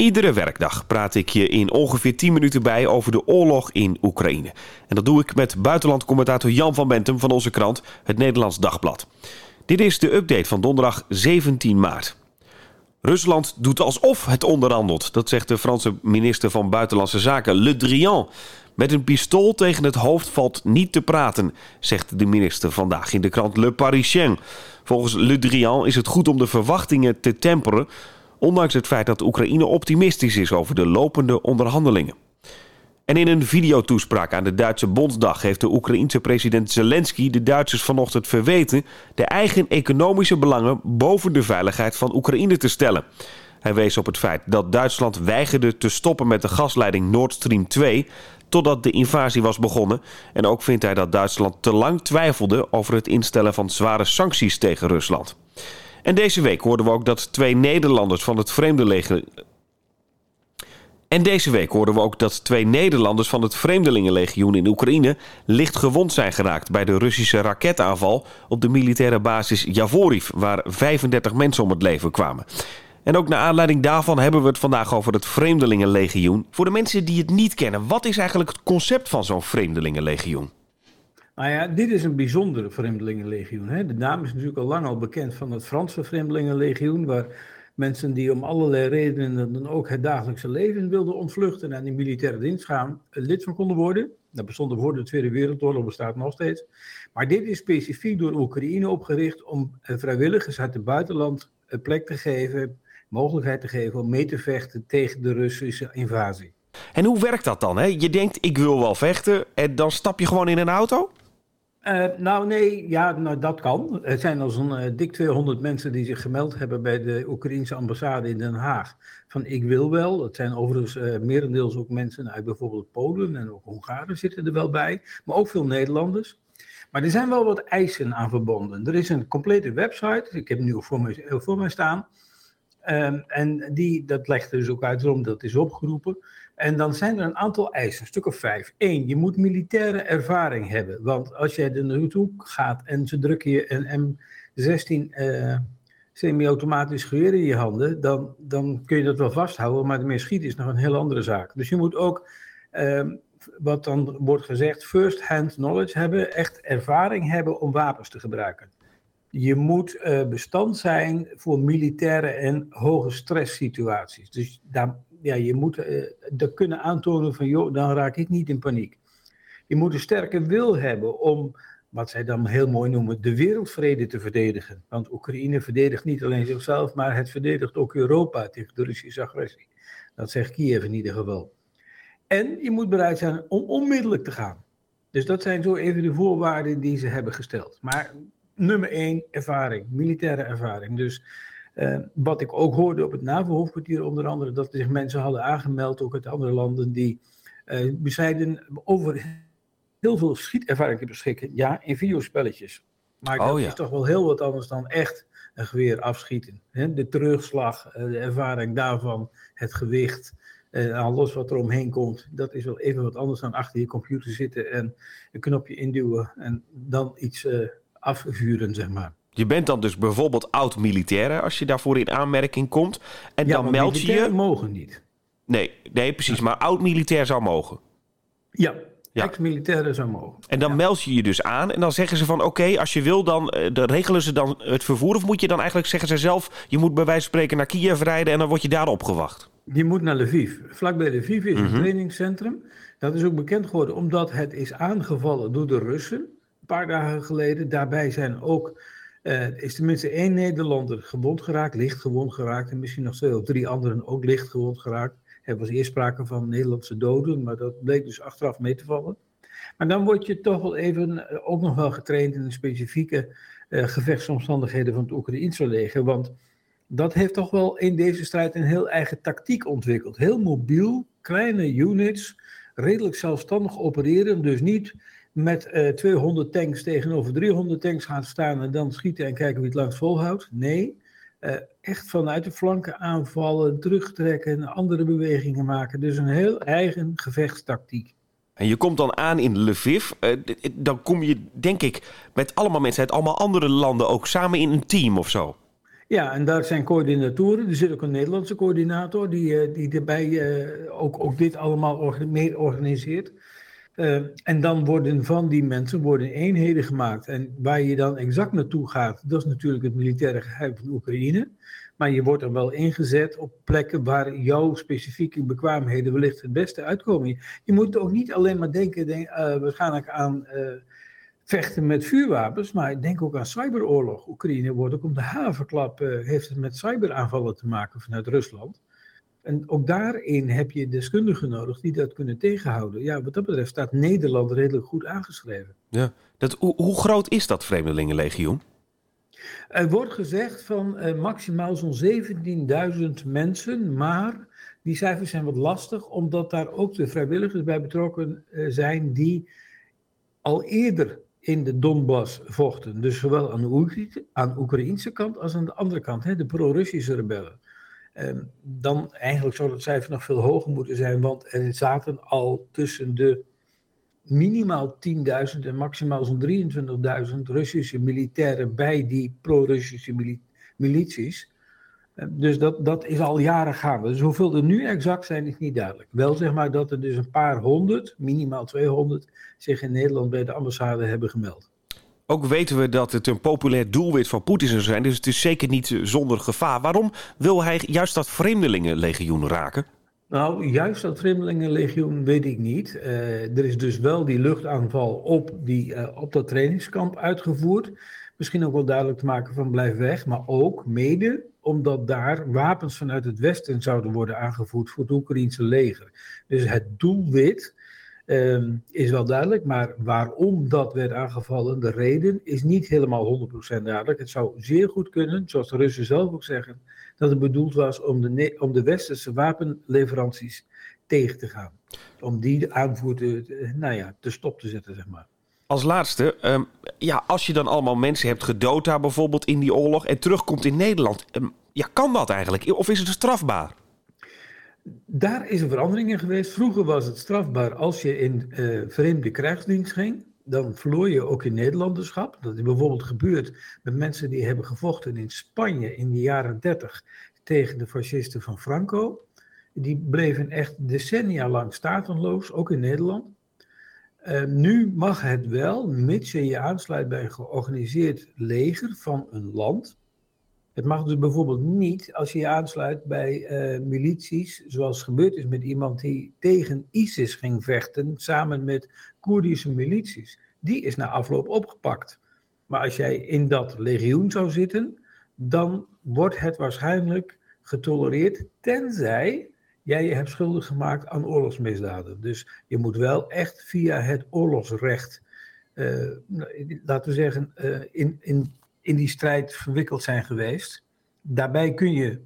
Iedere werkdag praat ik je in ongeveer 10 minuten bij over de oorlog in Oekraïne. En dat doe ik met buitenlandcommentator Jan van Bentum van onze krant, het Nederlands Dagblad. Dit is de update van donderdag 17 maart. Rusland doet alsof het onderhandelt, dat zegt de Franse minister van Buitenlandse Zaken Le Drian. Met een pistool tegen het hoofd valt niet te praten, zegt de minister vandaag in de krant Le Parisien. Volgens Le Drian is het goed om de verwachtingen te temperen, ondanks het feit dat Oekraïne optimistisch is over de lopende onderhandelingen. En in een videotoespraak aan de Duitse Bondsdag heeft de Oekraïense president Zelensky de Duitsers vanochtend verweten de eigen economische belangen boven de veiligheid van Oekraïne te stellen. Hij wees op het feit dat Duitsland weigerde te stoppen met de gasleiding Nord Stream 2 totdat de invasie was begonnen. En ook vindt hij dat Duitsland te lang twijfelde over het instellen van zware sancties tegen Rusland. En deze week hoorden we ook dat twee Nederlanders van het Vreemdelingenleger. En deze week we ook dat twee Nederlanders van het Vreemdelingenlegioen in Oekraïne licht gewond zijn geraakt bij de Russische raketaanval op de militaire basis Javoriv, waar 35 mensen om het leven kwamen. En ook naar aanleiding daarvan hebben we het vandaag over het Vreemdelingenlegioen. Voor de mensen die het niet kennen, wat is eigenlijk het concept van zo'n Vreemdelingenlegioen? Nou ja, dit is een bijzondere Vreemdelingenlegioen. Hè? De naam is natuurlijk al lang al bekend van het Franse Vreemdelingenlegioen, waar mensen die om allerlei redenen dan ook het dagelijkse leven wilden ontvluchten en in militaire dienst gaan, lid van konden worden. Dat bestond voor de Tweede Wereldoorlog, bestaat nog steeds. Maar dit is specifiek door Oekraïne opgericht om vrijwilligers uit het buitenland een plek te geven, mogelijkheid te geven om mee te vechten tegen de Russische invasie. En hoe werkt dat dan? Hè? Je denkt, ik wil wel vechten en dan stap je gewoon in een auto? Uh, nou nee, ja, nou, dat kan. Er zijn al zo'n uh, dik 200 mensen die zich gemeld hebben bij de Oekraïnse ambassade in Den Haag. Van ik wil wel. Dat zijn overigens uh, merendeels ook mensen uit bijvoorbeeld Polen en ook Hongaren zitten er wel bij. Maar ook veel Nederlanders. Maar er zijn wel wat eisen aan verbonden. Er is een complete website, ik heb nu voor mij, voor mij staan. Um, en die, dat legt dus ook uit waarom dat is opgeroepen. En dan zijn er een aantal eisen, stuk of vijf. Eén, je moet militaire ervaring hebben. Want als jij er naartoe gaat en ze drukken je een M16 uh, semi-automatisch geweer in je handen, dan, dan kun je dat wel vasthouden, maar ermee schieten is nog een heel andere zaak. Dus je moet ook, uh, wat dan wordt gezegd, first-hand knowledge hebben, echt ervaring hebben om wapens te gebruiken. Je moet uh, bestand zijn voor militaire en hoge stresssituaties. Dus daar ja, je moet uh, kunnen aantonen van, joh, dan raak ik niet in paniek. Je moet een sterke wil hebben om, wat zij dan heel mooi noemen, de wereldvrede te verdedigen. Want Oekraïne verdedigt niet alleen zichzelf, maar het verdedigt ook Europa tegen de Russische agressie. Dat zegt Kiev in ieder geval. En je moet bereid zijn om onmiddellijk te gaan. Dus dat zijn zo even de voorwaarden die ze hebben gesteld. Maar nummer één, ervaring, militaire ervaring. Dus uh, wat ik ook hoorde op het NAVO-hoofdkwartier onder andere, dat zich mensen hadden aangemeld, ook uit andere landen, die uh, zeiden over heel veel schietervaring te beschikken. Ja, in videospelletjes. Maar oh, dat ja. is toch wel heel wat anders dan echt een geweer afschieten. Hè? De terugslag, uh, de ervaring daarvan, het gewicht, alles wat er omheen komt, dat is wel even wat anders dan achter je computer zitten en een knopje induwen en dan iets afvuren, zeg maar. Je bent dan dus bijvoorbeeld oud-militair als je daarvoor in aanmerking komt. En ja, dan meld je je. mogen niet. Nee, nee precies. Ja. Maar oud-militair zou mogen. Ja, ja. ex-militairen zou mogen. En dan ja. meld je je dus aan. En dan zeggen ze van oké, okay, als je wil, dan, dan regelen ze dan het vervoer. Of moet je dan eigenlijk zeggen ze zelf, je moet bij wijze van spreken naar Kiev rijden en dan word je daar opgewacht. Je moet naar Lviv. Vlakbij Lviv is een mm -hmm. trainingscentrum. Dat is ook bekend geworden omdat het is aangevallen door de Russen. Een paar dagen geleden. Daarbij zijn ook uh, is tenminste één Nederlander gewond geraakt, licht gewond geraakt. En misschien nog twee of drie anderen ook licht gewond geraakt. Er was eerst sprake van Nederlandse doden, maar dat bleek dus achteraf mee te vallen. Maar dan word je toch wel even uh, ook nog wel getraind in de specifieke uh, gevechtsomstandigheden van het Oekraïnse leger. Want dat heeft toch wel in deze strijd een heel eigen tactiek ontwikkeld. Heel mobiel, kleine units, redelijk zelfstandig opereren. Dus niet met uh, 200 tanks tegenover 300 tanks gaan staan en dan schieten en kijken wie het langs volhoudt. Nee, uh, echt vanuit de flanken aanvallen, terugtrekken, andere bewegingen maken. Dus een heel eigen gevechtstactiek. En je komt dan aan in Lviv. Uh, dan kom je, denk ik, met allemaal mensen uit allemaal andere landen ook samen in een team of zo. Ja, en daar zijn coördinatoren. Er zit ook een Nederlandse coördinator die, die erbij ook, ook dit allemaal meer organiseert. En dan worden van die mensen worden eenheden gemaakt. En waar je dan exact naartoe gaat, dat is natuurlijk het militaire geheim van Oekraïne. Maar je wordt er wel ingezet op plekken waar jouw specifieke bekwaamheden wellicht het beste uitkomen. Je moet ook niet alleen maar denken, denk, uh, waarschijnlijk aan uh, vechten met vuurwapens, maar denk ook aan cyberoorlog. Oekraïne wordt ook om de havenklap, heeft het met cyberaanvallen te maken vanuit Rusland. En ook daarin heb je deskundigen nodig die dat kunnen tegenhouden. Ja, wat dat betreft staat Nederland redelijk goed aangeschreven. Ja, dat, hoe, hoe groot is dat Vreemdelingenlegioen? Er wordt gezegd van uh, maximaal zo'n 17.000 mensen, maar die cijfers zijn wat lastig, omdat daar ook de vrijwilligers bij betrokken uh, zijn die al eerder in de Donbass vochten. Dus zowel aan de, aan de Oekraïnse kant als aan de andere kant, hè, de pro-Russische rebellen. Uh, dan eigenlijk zou het cijfer nog veel hoger moeten zijn, want er zaten al tussen de minimaal 10.000 en maximaal zo'n 23.000 Russische militairen bij die pro-Russische milities. Eh, dus dat, dat is al jaren gaande. Dus hoeveel er nu exact zijn, is niet duidelijk. Wel zeg maar dat er dus een paar honderd, minimaal 200, zich in Nederland bij de ambassade hebben gemeld. Ook weten we dat het een populair doelwit van Poetin zou zijn, dus het is zeker niet zonder gevaar. Waarom wil hij juist dat vreemdelingenlegioen raken? Nou, juist dat Vreemdelingenlegioen weet ik niet. Uh, er is dus wel die luchtaanval op, die, uh, op dat trainingskamp uitgevoerd. Misschien ook wel duidelijk te maken van blijf weg, maar ook mede omdat daar wapens vanuit het westen zouden worden aangevoerd voor het Oekraïnse leger. Dus het doelwit uh, is wel duidelijk, maar waarom dat werd aangevallen, de reden is niet helemaal 100% duidelijk. Het zou zeer goed kunnen, zoals de Russen zelf ook zeggen, dat het bedoeld was om de, om de westerse wapenleveranties tegen te gaan. Om die aanvoer te, nou ja, te stop te zetten, zeg maar. Als laatste, um, ja, als je dan allemaal mensen hebt gedood daar bijvoorbeeld in die oorlog en terugkomt in Nederland, um, ja, kan dat eigenlijk? Of is het strafbaar? Daar is een verandering in geweest. Vroeger was het strafbaar als je in uh, vreemde krijgsdienst ging. Dan verloor je ook in Nederlanderschap. Dat is bijvoorbeeld gebeurd met mensen die hebben gevochten in Spanje in de jaren 30 tegen de fascisten van Franco. Die bleven echt decennia lang statenloos, ook in Nederland. Uh, nu mag het wel, mits je je aansluit bij een georganiseerd leger van een land. Het mag dus bijvoorbeeld niet als je je aansluit bij uh, milities, zoals gebeurd is met iemand die tegen ISIS ging vechten, samen met Koerdische milities. Die is na afloop opgepakt. Maar als jij in dat legioen zou zitten, dan wordt het waarschijnlijk getolereerd, tenzij jij je hebt schuldig gemaakt aan oorlogsmisdaden. Dus je moet wel echt via het oorlogsrecht, uh, laten we zeggen, uh, in, in in die strijd verwikkeld zijn geweest. Daarbij kun je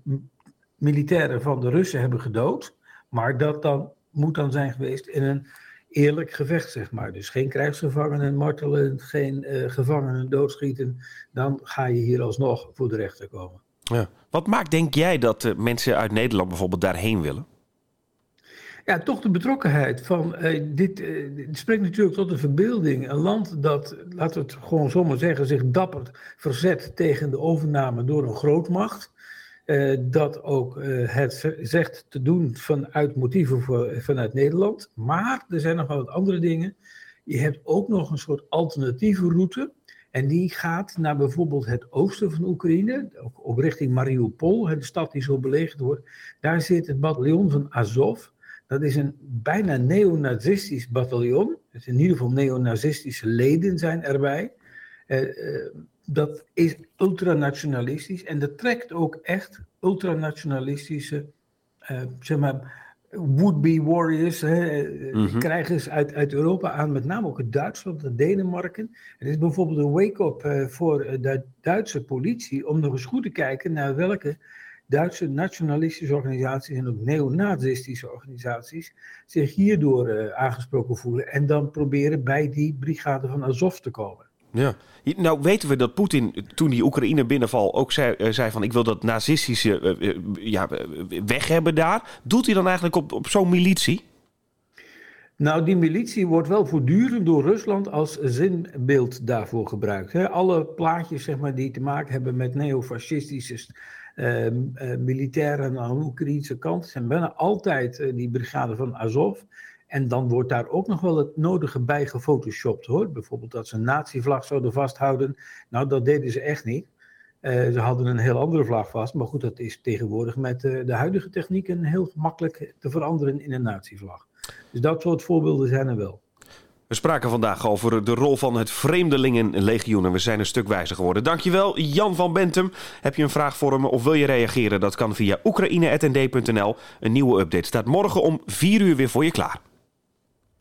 militairen van de Russen hebben gedood, maar dat dan, moet dan zijn geweest in een eerlijk gevecht, zeg maar. Dus geen krijgsgevangenen martelen, geen uh, gevangenen doodschieten. Dan ga je hier alsnog voor de rechter komen. Ja. Wat maakt, denk jij, dat uh, mensen uit Nederland bijvoorbeeld daarheen willen? Ja, toch de betrokkenheid van uh, dit, spreekt natuurlijk tot de verbeelding. Een land dat, laten we het gewoon zomaar zeggen, zich dapper verzet tegen de overname door een grootmacht. Uh, dat ook het zegt te doen vanuit motieven vanuit Nederland. Maar er zijn nog wel wat andere dingen. Je hebt ook nog een soort alternatieve route. En die gaat naar bijvoorbeeld het oosten van Oekraïne, ook op richting Mariupol, de stad die zo belegerd wordt. Daar zit het bataljon van Azov. Dat is een bijna neonazistisch bataljon. Dus in ieder geval neonazistische leden zijn erbij. Uh, uh, dat is ultranationalistisch en dat trekt ook echt ultranationalistische, uh, zeg maar, would-be warriors, hè, mm-hmm. krijgers uit, uit Europa aan, met name ook het Duitsland en Denemarken. Het is bijvoorbeeld een wake-up voor de Duitse politie om nog eens goed te kijken naar welke Duitse nationalistische organisaties en ook neonazistische organisaties zich hierdoor uh, aangesproken voelen en dan proberen bij die brigade van Azov te komen. Ja, nou weten we dat Poetin toen die Oekraïne binnenval ook zei, uh, zei van ik wil dat nazistische uh, ja, weg hebben daar. Doet hij dan eigenlijk op, op zo'n militie? Nou, die militie wordt wel voortdurend door Rusland als zinbeeld daarvoor gebruikt. Hè. Alle plaatjes zeg maar, die te maken hebben met neofascistische uh, uh, militairen aan de Oekraïnse kant zijn bijna altijd uh, die brigade van Azov. En dan wordt daar ook nog wel het nodige bij gefotoshopt hoor. Bijvoorbeeld dat ze een natievlag zouden vasthouden. Nou, dat deden ze echt niet. Uh, ze hadden een heel andere vlag vast. Maar goed, dat is tegenwoordig met de huidige technieken heel gemakkelijk te veranderen in een natievlag. Dus dat soort voorbeelden zijn er wel. We spraken vandaag over de rol van het Vreemdelingenlegioen en we zijn een stuk wijzer geworden. Dankjewel Jan van Bentum. Heb je een vraag voor me of wil je reageren? Dat kan via oekraïne.nd.nl. Een nieuwe update staat morgen om 4 uur weer voor je klaar.